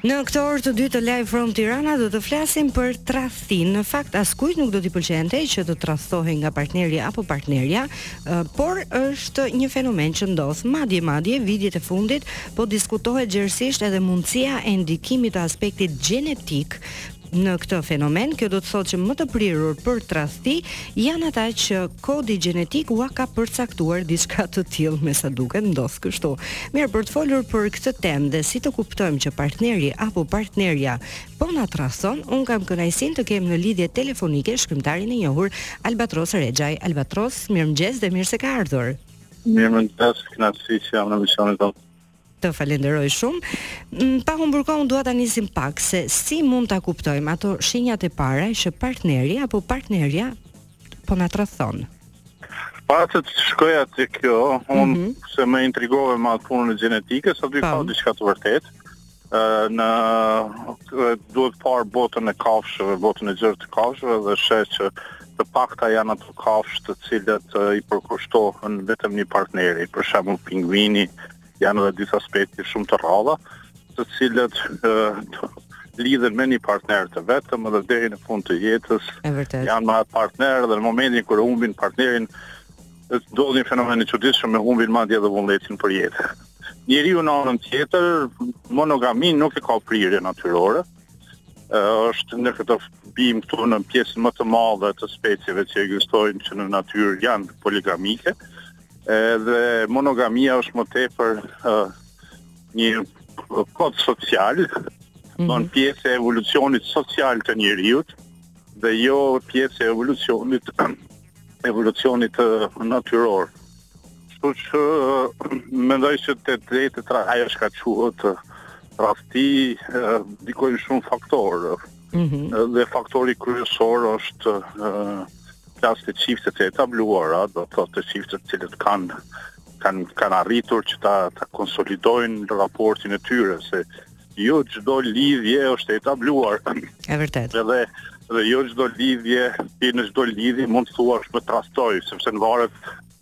Në këtë orë të dytë të Live From Tirana do të flasim për tradhtinë. Në fakt askujt nuk do t'i pëlqente që të tradhtohej nga partneri apo partnerja, por është një fenomen që ndodh. Madje madje vitet e fundit po diskutohet gjerësisht edhe mundësia e ndikimit të aspektit gjenetik Në këtë fenomen, kjo do të thotë që më të prirur për tradhti janë ata që kodi gjenetik ua ka përcaktuar diçka të tillë, me sa duket ndodh kështu. Mirë, për të folur për këtë temë dhe si të kuptojmë që partneri apo partnerja po na tradhton, unë kam kënaqësinë të kem në lidhje telefonike shkrimtarin e njohur Albatros Rexhaj. Albatros, mirëmëngjes dhe mirë se ke ardhur. Mirëmëngjes, kënaqësi që jam në emisionin tuaj. Të falenderoj shumë. Mm, pa humbur kohë, dua ta nisim pak se si mund ta kuptojmë ato shenjat e para që partneri apo partnerja po na tradhton. Para se të shkoj te kjo, unë mm -hmm. se më intrigove me atë punën e gjenetikës, sado ka diçka të vërtetë, duhet parë botën e kafshëve, botën e gjerë të kafshëve dhe sheh që të pakta janë ato kafshë të cilat i përkushtohen vetëm një partneri, për shembull pingvini, janë edhe disa specie shumë të rralla, të cilat lidhen me një partner të vetëm dhe deri në fund të jetës. Janë me atë partner dhe në momentin kur humbin partnerin, ndodh një fenomen i çuditshëm e humbin madje edhe vullnetin për jetë. Njeriu në anën tjetër, monogaminë nuk e ka prirje natyrore. është në këtë, bën këtu në pjesën më të madhe të specieve që ekzistojnë që në natyrë janë poligamike, dhe monogamia është më tepër uh, një kod social, mm -hmm. pjesë e evolucionit social të njeriut, dhe jo pjesë e evolucionit evolucionit natyror. Kështu që mendoj se te, te tra, ajo çka quhet tradhti ndikojnë shumë faktorë. Mm -hmm. Dhe faktori kryesor është flas te çiftet e etabluara, do të thotë te çiftet që të kanë kanë kanë arritur që ta ta konsolidojnë raportin e tyre se Jo çdo lidhje është e etabluar. E vërtetë. Dhe dhe jo çdo lidhje, ti në çdo lidhje mund të thuash më tradhtoi, sepse nvaret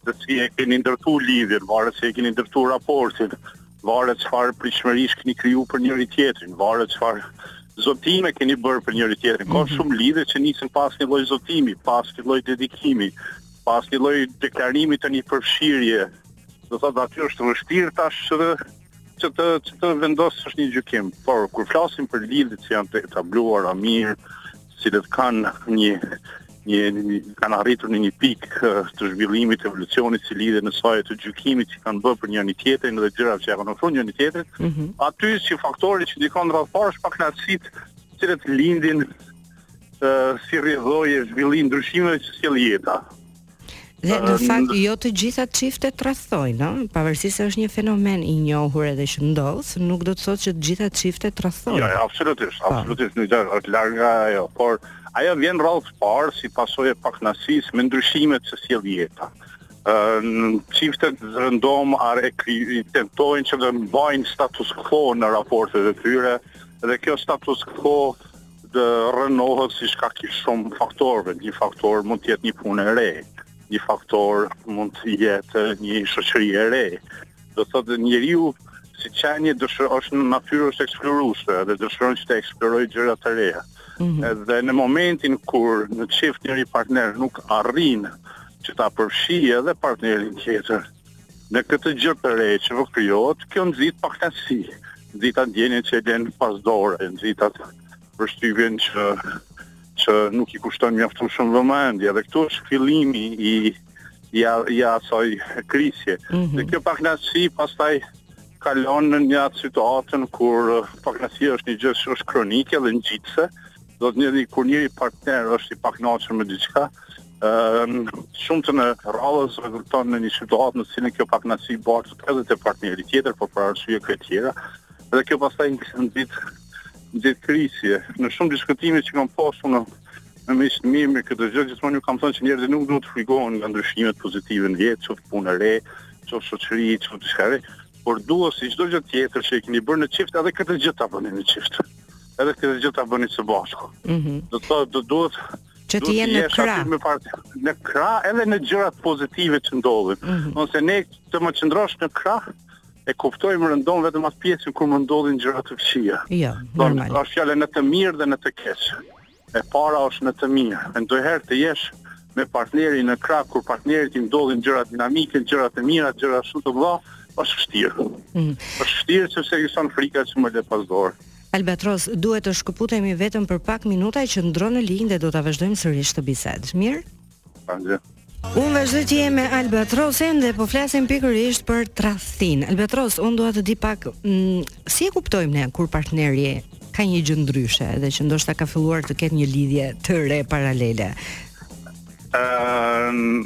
se si e keni ndërtu lidhjen, varet se e keni ndërtu raportin, varet çfarë pritshmërish keni kriju për njëri tjetrin, varet çfarë zotimesh keni bërë për njëri tjetrin. Ka mm -hmm. shumë lidhje që nisin pa asnjë lloj zotimi, pa asnjë lloj dedikimi, pa asnjë lloj deklarimi të një përfshirjeje. Do thotë aty është vështirë tash që që të që të vendosë është një gjykim, por kur flasim për lidhjet që janë të etabluara mirë, të cilat kanë një një, një kanë arritur në një pikë të zhvillimit të evolucionit si lidhje në sajë të gjykimit që kanë bërë për njëri tjetrin dhe gjërat që kanë ofruar njëri tjetrit, mm -hmm. aty si faktor që ndikon në radhë të parë është pakënaqësitë të cilat lindin ë si rrjedhojë e zhvillim ndryshimeve që sjell jeta. Dhe në fakt jo të gjitha çiftet tradhtojnë, ëh, pavarësisht se është një fenomen i njohur edhe që ndodh, nuk do të thotë që të gjitha çiftet tradhtojnë. Jo, jo, absolutisht, po. absolutisht nuk është larg nga ajo, por ajo vjen në radhë të parë si pasojë e pakënaqësisë me ndryshimet që sjell jeta. Ëh, çiftet rëndom ar e tentojnë që të mbajnë status quo në raportet e tyre dhe kjo status quo Do rrënohet si shkak i shumë faktorëve. Një faktor mund të jetë një punë e re, një faktor mund të jetë një shoqëri e re. Do të thotë njeriu si qenie dëshë është në natyrë është eksploruese dhe dëshiron që të eksplorojë gjëra të reja. Mm -hmm. Edhe në momentin kur në çift njëri partner nuk arrin që ta përfshijë edhe partnerin tjetër, Në këtë gjë të re që po krijohet, kjo nxit pakënaqësi. Nxit atë ndjenjën që e len pas dore, nxit atë përshtypjen që që nuk i kushton mjaftueshëm vëmendje dhe këtu është fillimi i i i asoj krisje. Mm -hmm. Dhe kjo pakënaqësi pastaj kalon në një atë situatën kur uh, pakënaqësia është një gjë që është kronike dhe ngjitëse, do të njëri kur njëri partner është i pakënaqur me diçka, shumtën e radhës rezulton në një situatë në të cilën kjo pakënaqësi bartet edhe te partneri tjetër, por për arsye krejt tjera, dhe kjo pastaj në në ditë në ditë krisje. Në shumë diskutime që kam pasu në në miq të mi rreth kësaj gjëje, gjithmonë u kam thënë që njerëzit nuk duhet të frikohen nga ndryshimet pozitive në jetë, qoftë punë e re, qoftë shoqëri, qoftë diçka e re, por duhet si çdo gjë tjetër që e keni bërë në çift, edhe këtë gjë ta bëni në çift. Edhe këtë gjë ta bëni së bashku. Mm -hmm. Do të thotë do duhet Që të jenë në krah. Në krah, në krah edhe në gjërat pozitive që ndodhin. Mm -hmm. Se ne të më qëndrosh në krah, e kuptojmë rëndom vetëm atë pjesën kur më ndodhin gjëra të këqija. Jo, normal. Është fjalë në të mirë dhe në të keq. E para është në të mirë. Ndonjëherë të jesh me partnerin në krah kur partnerit i ndodhin gjëra dinamike, gjëra të mira, gjëra shumë të mëdha, është e vështirë. Mm. Është e vështirë sepse ekziston frika që më lë pas dore. Albatros, duhet të shkëputemi vetëm për pak minuta, qëndro në linjë dhe do ta vazhdojmë sërish këtë bisedë. Mirë? Faleminderit. Unë vazhdoj të jem me Albatrosin dhe po flasim pikërisht për tradhtinë. Albatros, unë dua të di pak mm, si e kuptojmë ne kur partneri ka një gjë ndryshe dhe që ndoshta ka filluar të ketë një lidhje të re paralele. Ëm,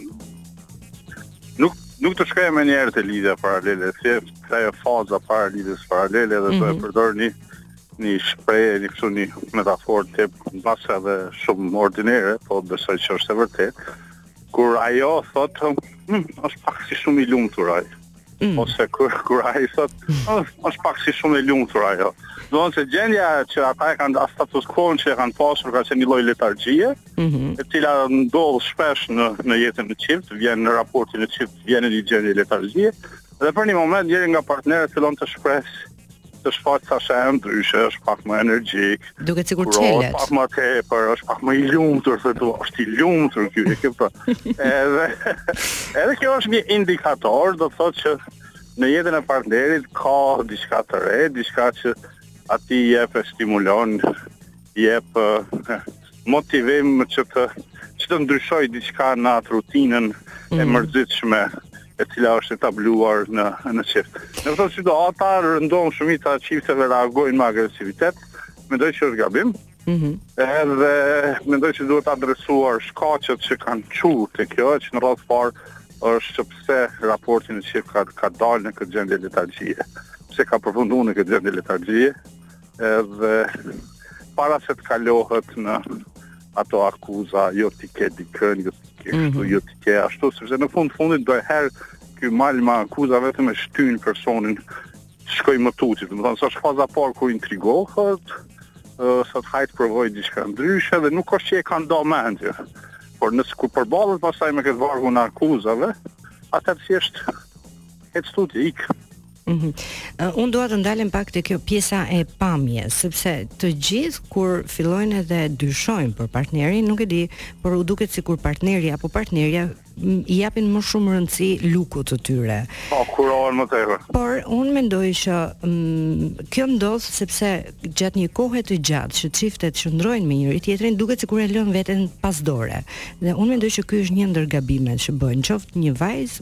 Nuk nuk të shkojmë më një herë te lidhja paralele, si është ajo faza e para lidhjes paralele dhe mm -hmm. do e mhm. përdor një një shprehje, një kështu një metaforë të mbase edhe shumë ordinere, po besoj që është e vërtetë. Kur ajo thotë, hm, është pak si shumë i lumtur ai. Mm. Ose kur kur ai thotë, oh, është pak si shumë e lumtur ajo. Do të thotë gjendja që ata e kanë as status quo që e kanë pasur ka qenë një lloj letargjie. mm -hmm. e cila ndodh shpesh në në jetën e çifteve, në raportin e çifteve, në një gjendje letargie dhe për një moment njëri nga partnerët fillon të shprehë të shfaqë se është ndryshe, është pak më energjik. Duket sikur çelet. Pak më te, për është pak më i lumtur, seç është i lumtur, kjo e kjo për. Edhe, edhe kjo është një indikator, do të thotë që në jetën e partnerit ka diçka të re, diçka që atij i jep e stimulon, jep motivim që të që të ndryshojë diçka në atë rutinën e mm. mërzitshme e cila është etabluar në në çift. Në këto situata rëndom shumica e çifteve reagojnë me agresivitet, mendoj që është gabim. Mhm. Mm edhe mendoj se duhet adresuar shkaqet që kanë çuar te kjo, që në radhë të parë është që pse raporti në çift ka ka dalë në këtë gjendje letargjie. Pse ka përfunduar në këtë gjendje letargjie? Edhe para se të kalohet në ato akuza, jo ti ke dikën, jo ti ke kështu, mhm. jo ti ke ashtu, sepse në fund të fundit do herë ky mal me akuza vetëm e shtyn personin të shkojë më tutje, domethënë sa është faza e parë kur intrigohet, thotë hajt të provoj diçka ndryshe dhe nuk është që e ka nda mendjen. Por nëse kur përballet pastaj me këtë vargun e akuzave, atë thjesht ec tutje ik. Mm -hmm. uh, unë dua të ndalem pak te kjo pjesa e pamjes, sepse të gjithë kur fillojnë edhe dyshojnë për partnerin, nuk e di, por u duket sikur partneri apo partnerja i japin më shumë rëndësi lukut të tyre. Po, kurohen më tepër. Por unë mendoj që mm, kjo ndodh sepse gjatë një kohe të gjatë që çiftet qëndrojnë me njëri tjetrin, duket sikur e lënë veten pas dore. Dhe unë mendoj që ky është një ndër gabimet që bëjnë, qoftë një vajzë,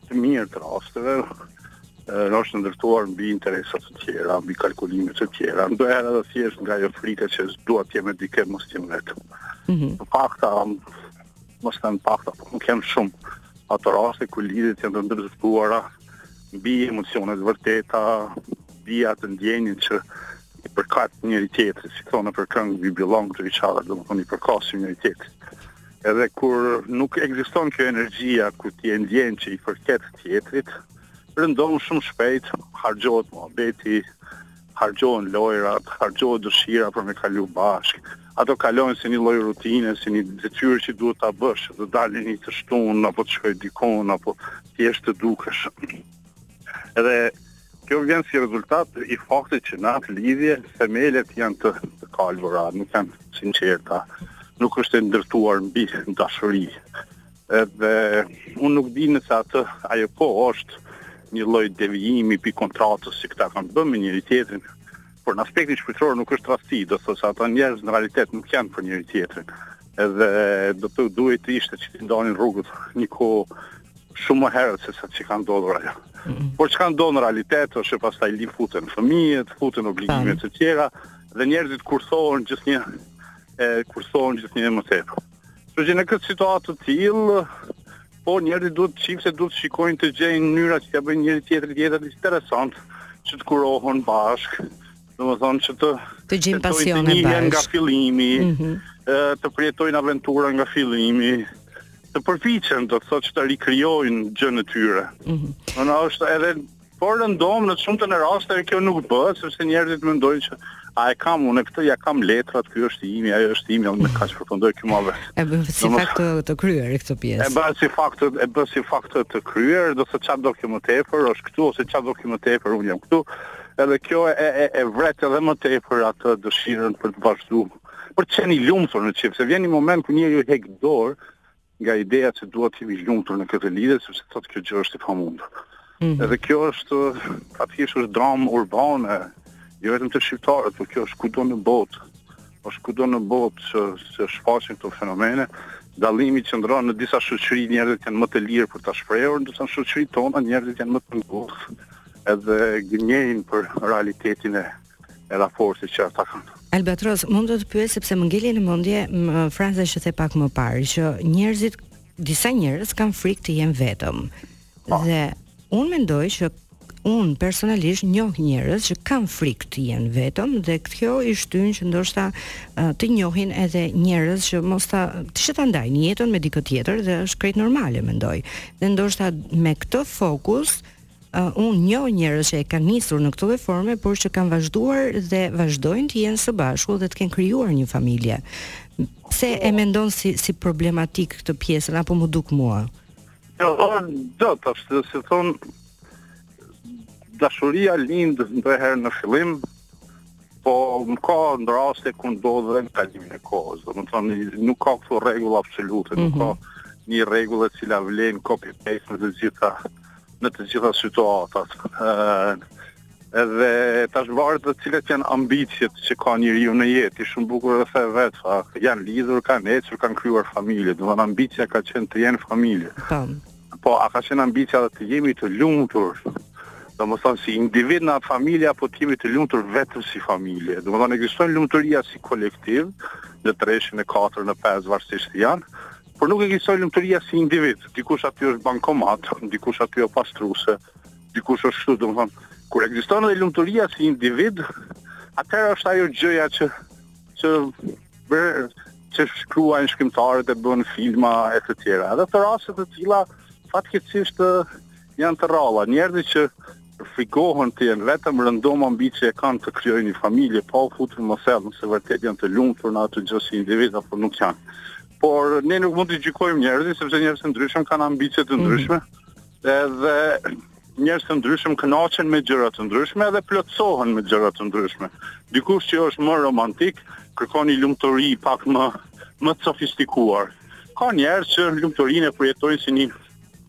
Të mirë të rasteve është ndërtuar mbi interesa të tjera, mbi kalkulime të tjera. Ndonjëherë dhe thjesht nga ajo frika që duhet të jem me dikë mos të jem vetë. Mm -hmm. Të pakta, mos të them të pakta, po nuk janë shumë ato raste ku lidhjet janë të ndërtuara mbi emocione të vërteta, mbi atë ndjenjën që i përket njëri tjetrit, si thonë nëpër këngë, we belong to each other, domethënë i përkasim njëri tjetrit. Edhe kur nuk ekziston kjo energjia ku ti e ndjen që i përket tjetrit, rëndon shumë shpejt, harxhohet muhabeti, harxhohen lojrat, harxhohet dëshira për me kalu bashkë. Ato kalojnë si një lloj rutine, si një detyrë që duhet ta bësh, të dali një të shtunë apo të shkojë dikun apo thjesht të dukesh. Edhe kjo vjen si rezultat i faktit që në atë lidhje themelet janë të, të kalbura, nuk janë sinqerta, nuk është e ndërtuar mbi dashuri. Edhe unë nuk di nëse atë, ajo po është një lloj devijimi pi kontratës që këta kanë bërë me njëri tjetrin, Por në aspektin shpirtëror nuk është rasti, do të thotë se ata njerëz në realitet nuk janë për njëri tjetrin. Edhe do të duhet të ishte që të ndanin rrugët një kohë shumë më herët se sa që ka ndodhur ajo. Mm -hmm. Por çka ndodh në realitet është që pastaj aty futen fëmijët, futen obligime të tjera dhe njerëzit kursohen gjithnjë e kursohen gjithnjë më tepër. Kështu që në këtë situatë të tillë, po njerëzit duhet të shikojnë se duhet të shikojnë të gjejnë mënyra që t'ia bëjnë njëri tjetrit jetën interesant, që të kurohen bashkë, domethënë që të të gjejnë pasione bashkë nga fillimi, mm -hmm. të përjetojnë aventura nga fillimi, të përpiqen, do të thotë që të rikrijojnë gjën e tyre. Mm -hmm. Ajo është edhe Por rëndom në të shumtën e rasteve kjo nuk bëhet sepse njerëzit mendojnë që a e kam unë këtë ja kam letrat, ky është i imi, ajo është e imja, unë kaq përfundoj këtu muhabeti. E bën si fakt të, të kryer këtë pjesë. E bën si fakt e bën si fakt të kryer, do të thotë çfarë do ky më tepër, është këtu ose çfarë do kjo më tepër, unë jam këtu. Edhe kjo e e, e vret edhe më tepër atë dëshirën për të vazhduar. Për të qenë i lumtur në çift, se vjen një moment ku njeriu heq dorë, nga ideja se duhet të jem i lumtur në këtë lidhje sepse thotë kjo gjë është e pamundur. Mm -hmm. Edhe kjo është faktikisht është dramë urbane, jo vetëm te shqiptarët, por kjo është kudo në botë. Është kudo në botë që se shfaqen këto fenomene. Dallimi qëndron në disa shoqëri njerëzit janë më të lirë për ta shprehur, ndërsa në shoqëritë tona njerëzit janë më të ngushtë edhe gënjejnë për realitetin e e raportit që ata kanë. Albatros, mund të të pyes sepse më ngeli në mendje fraza që the pak më parë që njerëzit disa njerëz kanë frikë të jenë vetëm. Po. Po. Dhe un mendoj që un personalisht njoh njerëz që kanë frikë të jenë vetëm dhe kjo i shtyn që ndoshta të njohin edhe njerëz që mos ta që ta ndajnë jetën me dikë tjetër dhe është krejt normale mendoj. Dhe ndoshta me këtë fokus uh, unë njoh njerëz që e kanë nisur në këto forme, por që kanë vazhduar dhe vazhdojnë të jenë së bashku dhe të kenë krijuar një familje. Pse e mendon si si problematik këtë pjesën apo m'u duk mua? Jo, domethënë se si thonë dashuria lind ndonjëherë në fillim, po ama ka dhe raste kur ndodh me kalimin e kohës. Domethënë nuk ka këto rregulla absolute, mm -hmm. nuk ka një rregull e cila vlen copy paste në të gjitha në të gjitha situatat. Edhe tash varet se cilat janë ambiciet që ka njeriu në jetë. Ti shumë bukur e the vetë, pra, janë lidhur, kanë ecur, kanë krijuar familje. Domethënë ambicia ka qenë të jenë familje. Po. Po, a ka qenë ambicia të jemi të lumtur? Domethënë si individ në familje apo të jemi të lumtur vetëm si familje. Domethënë ekziston lumturia si kolektiv në treshe, në 4, në 5 varësisht sa janë, Por nuk ekziston lumturia si individ. Dikush aty është bankomat, dikush aty është pastruese, dikush është kështu, domethënë, kur ekziston edhe lumturia si individ, atëherë është ajo gjëja që që bërë që shkruajnë shkrimtarët e bëjnë filma e të tjera. Edhe raste të tilla fatkeqësisht janë të rralla. Njerëzit që frikohen të jenë vetëm rëndom ambicie e kanë të krijojnë një familje pa u futur më thellë, nëse vërtet janë të lumtur në atë gjë si individ apo nuk janë. Por ne nuk mund të gjykojmë njerëzit sepse njerëz të ndryshëm kanë ambicie të ndryshme. Mm -hmm. Edhe njerëz të ndryshëm kënaqen me gjëra të ndryshme dhe plotësohen me gjëra të ndryshme. Dikush që është më romantik kërkon një lumturi pak më më të sofistikuar. Ka njerëz që lumturinë e përjetojnë si një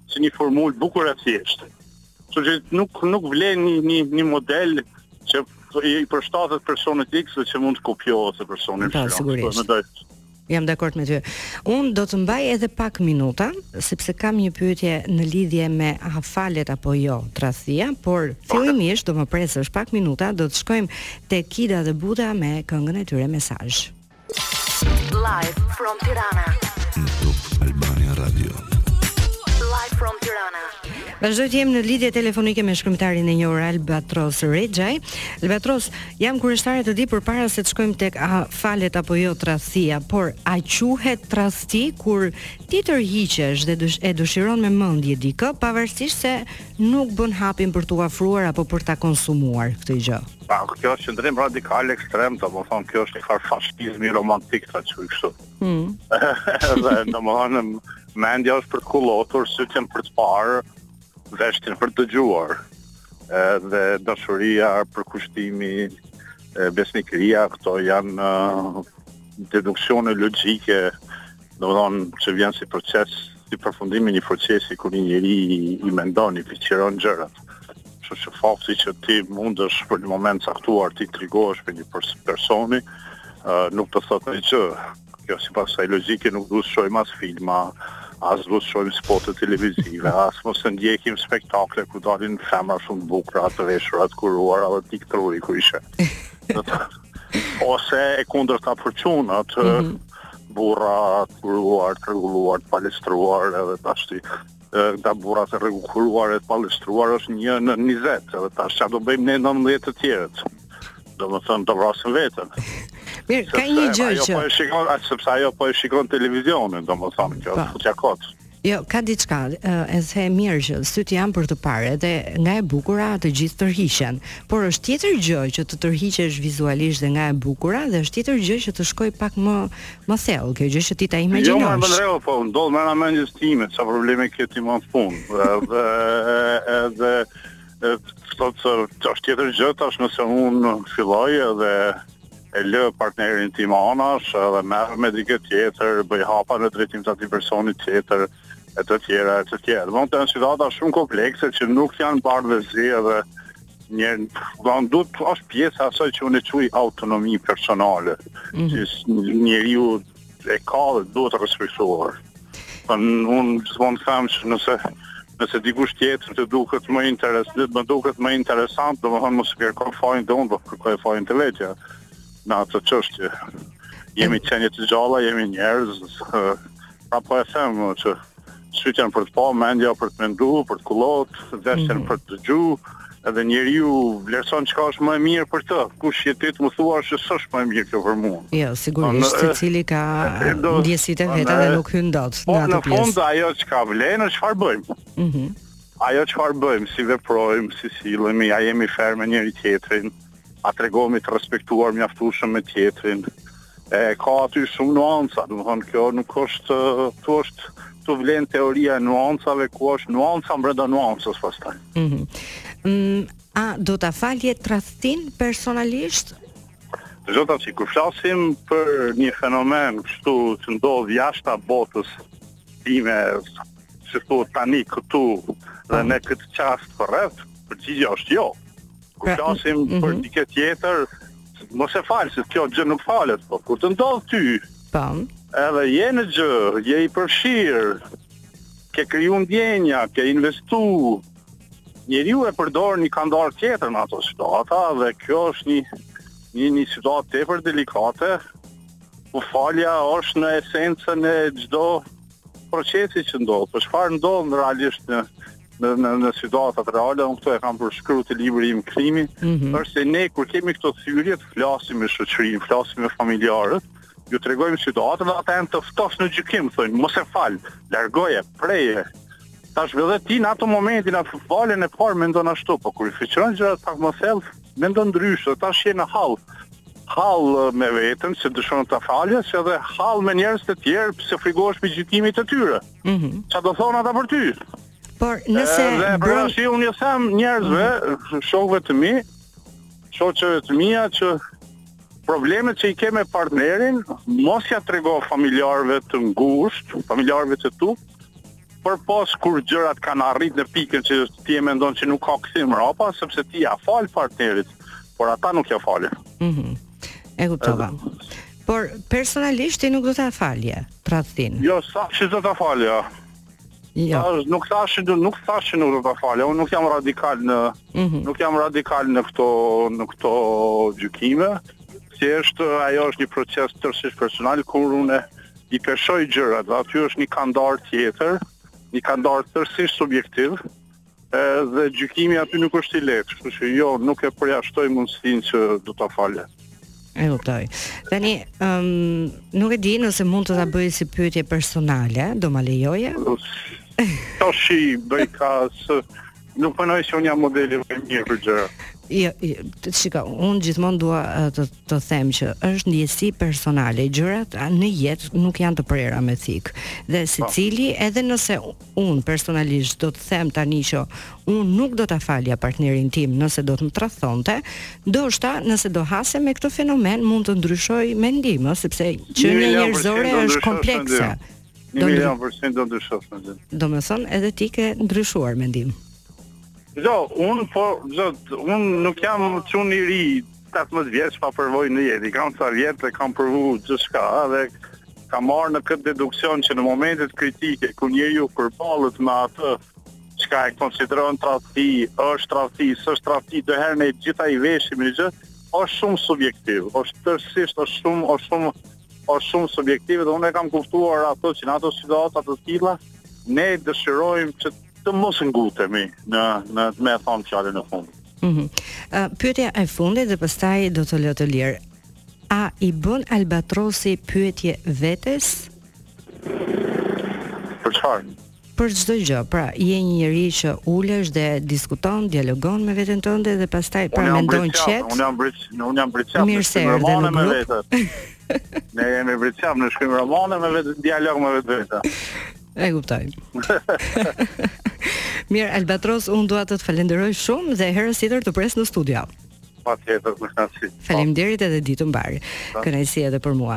si një formulë bukur e thjeshtë. Kështu që nuk nuk vlen një një një model që i përshtatet personit X që mund të kopjohet te personi Y. Po, sigurisht. Jam dakord me ty. Unë do të mbaj edhe pak minuta, sepse kam një pyetje në lidhje me a falet apo jo tradhtia, por fillimisht do më presësh pak minuta, do të shkojmë te Kida dhe Buta me këngën e tyre Mesazh. Live from Tirana. Në Top Albania Radio. Live from Tirana. Vazhdoj të jem në lidhje telefonike me shkrimtarin e njohur Albatros Rexhaj. Albatros, Jam kureshtare të di përpara se të shkojmë tek a falet apo jo tradhtia, por a quhet tradhti kur ti tërhiqesh dhe e dëshiron me mendje dikë, pavarësisht se nuk bën hapin për t'u afruar apo për ta konsumuar këtë gjë. Pa, kjo është qëndrim radikal ekstrem, domethënë kjo është një farë fashizmi romantik ta quaj kështu. Mm. dhe domethënë mendja është për të kulluar, sytë janë për të parë, Veshët për të dëgjuar edhe dashuria, përkushtimi, besnikëria, këto janë deduksione logjike, domethënë që vjen si proces, si përfundim i një procesi kur një njeri i mendon, i fiqiron gjërat. Kështu që fakti që ti mundesh për një moment të caktuar të intrigohesh për një person, nuk do të thotë një gjë. Kjo sipas kësaj logjike nuk duhet të shohim as filma, as duhet të shohim spote televizive, as mos të ndjekim spektakle ku dalin femra shumë të bukura, të veshura, të kuruara dhe ti këput rrugë ku ishe. Ose e kundërta për çunat, mm -hmm burra të kuruar, të rregulluar, të palestruar edhe tashti këta burra të rregulluar e të palestruar është një në 20, edhe tash çfarë do bëjmë ne 19 të tjerët? Domethënë do vrasim veten. Mirë, ka një gjë që ajo po e shikon, a sepse ajo po e shikon televizionin, domethënë kjo po. futja kot. Jo, ka diçka, e the mirë që syt janë për të parë dhe nga e bukura të gjithë tërhiqen, por është tjetër gjë që të tërhiqesh vizualisht dhe nga e bukura dhe është tjetër gjë që të shkojë pak më Më thellë, kjo gjë që ti ta imagjinosh. Jo, mo, dreq, po ndodh brenda mendjes time, ça problemi ke ti me këtë punë. Edhe edhe thotë se është tjetër gjë, tash nëse unë filloj edhe e lë partnerin tim anash edhe merrem me dikë tjetër, bëj hapa në drejtim të atij personi tjetër e të tjera e të tjera. Mund të jenë situata shumë komplekse që nuk janë bardhë dhe zi edhe domethënë është pjesë e asaj që unë e quaj autonomi personale. Mm -hmm. Që njeriu e ka dhe duhet respektuar. Po unë gjithmonë them që nëse nëse dikush tjetër të duket më interesant, më duket më interesant, domethënë mos kërko fajin te unë, po kërkoje fajin te vetja në atë çështje. Jemi qenie të gjalla, jemi njerëz, pra po e them që sytë jan për të pa, mendja për të mendu, për të kullot, veshët mm. për të ndgju, edhe njeriu vlerëson çka është më e mirë për të, kush je ti të më thuash se është më e mirë kjo për mua. Jo, sigurisht, secili ka ndjesitë e veta dhe nuk hyn dot po, në atë pjesë. Po, në fund, ajo që ka vlerë është çfarë bëjmë. Mm -hmm. Ajo çfarë bëjmë, si veprojmë, si sillemi, a jemi fer me njëri-tjetrin, A tregohemi të respektuar mjaftueshëm me tjetrin? E ka aty shumë nuanca, domethënë kjo nuk është këtu është këtu vlen teoria e nuancave ku është nuanca brenda nuancës pastaj. Mhm. Mm mm, a do ta falje tradhtinë personalisht? Zotësi kur flasim për një fenomen kështu që ndodh jashtë botës time si të thuash tani këtu dhe në këtë çast përreth, përgjigja është jo. Kur flasim mm -hmm. për mhm. dikë tjetër, mos e fal se kjo gjë nuk falet, po kur të ndodh ty. Po. Edhe je në gjë, je i përfshirë. Ke kriju ndjenja, ke investu. Njeriu e përdor një kandar tjetër në ato situata dhe kjo është një një, një situatë tepër delikate. Ku falja është në esencën e çdo Procesi që ndodh, po çfarë ndodh realisht në në në, në situatat reale, unë këtë e kam përshkruar te libri im krimi, mm -hmm. është se ne kur kemi këto thyrje flasim me shoqërinë, flasim me familjarët, ju tregojmë situatën dhe ata janë të ftohtë në gjykim, thonë, mos e fal, largoje, preje, Tash edhe ti në atë momentin, atë valën e parë mendon ashtu, po kur i shqyrton gjërat pak më thellë, Mendon ndryshe, tash je në hall. Hall me veten, se dëshon ta falësh, edhe hall me njerëz të tjerë se frigohesh prej gjykimit të tyre. Mhm. Mm Çfarë do thonë ata për ty? Por nëse dhe për bron... arsye unë ju them njerëzve, mm -hmm. shokëve të mi, shoqeve të mia që problemet që i ke me partnerin, mos ja trego familjarëve të ngushtë, familjarëve të tu, Përpos kur gjërat kanë arrit në pikën që ti e mendon që nuk ka kthim mrapa, sepse ti ja fal partnerit, por ata nuk ja falin. Mhm. Mm e kuptova. Por personalisht ti nuk do ta falje tradhtin. Jo, s'thashë që do ta falje. Jo. Ja. Tash nuk thash që nuk thash që nuk do ta falja. Unë nuk jam radikal në mm -hmm. nuk jam radikal në këto në këto gjykime. Thjesht ajo është një proces tërësisht personal kur unë I peshoj gjërat, aty është një kandar tjetër, një kandar tërësisht subjektiv, dhe gjykimi aty nuk është i lehtë, kështu që jo, nuk e përjashtoj mundësinë që do ta falja. E kuptoj. Tani, ëm, um, nuk e di nëse mund të ta bëj si pyetje personale, do ma lejoje? Tashi bëj ka Nuk besoj se unë jam modeli më i mirë për gjëra. Jo, jo shiko, unë gjithmonë dua të të them që është ndjesi personale. Gjërat në jetë nuk janë të prera me thikë. Dhe po. secili, edhe nëse unë personalisht do të them tani që unë nuk do ta falja partnerin tim nëse do të më tradhtonte, ndoshta nëse do hasem me këtë fenomen mund të ndryshoj mendim, sepse qenia njerëzore është komplekse. Një milion për qind do ndryshosh mendim. Domethënë edhe ti ke ndryshuar mendim. Jo, unë, po, zot, unë nuk jam çun i ri 18 vjeç pa përvojë në jetë. I kam sa vjetë dhe kam provu gjithçka dhe kam ardhë në këtë deduksion që në momentet kritike, kur njeriu përballet me atë çka e konsideron tradhti, është tradhti, s'është tradhti, do herë ne të gjitha i veshim njësoj, është shumë subjektiv, është tërsisht, është shumë, është shumë, është shumë subjektive unë e kam kuptuar ato që në ato situata të tilla ne dëshirojmë që të mos ngutemi me e thon fjalën e fundit. Ëh. Mm uh, pyetja e fundit dhe pastaj do të lë të lirë. A i bën albatrosi pyetje vetes? Për çfarë? për çdo gjë. Pra, je një njeri që ulesh dhe diskuton, dialogon me veten tënde dhe pastaj pra mendon qet. Unë jam brit, unë jam brit. Mirë se erdhe në grup. Ne jemi brit çam në shkrim romane me vetë dialog me vetë vetë. E kuptoj. Mirë, Albatros, unë dua të të falenderoj shumë dhe herën tjetër të pres në studio. Faleminderit edhe ditën e mbarë. Kënaqësi edhe për mua.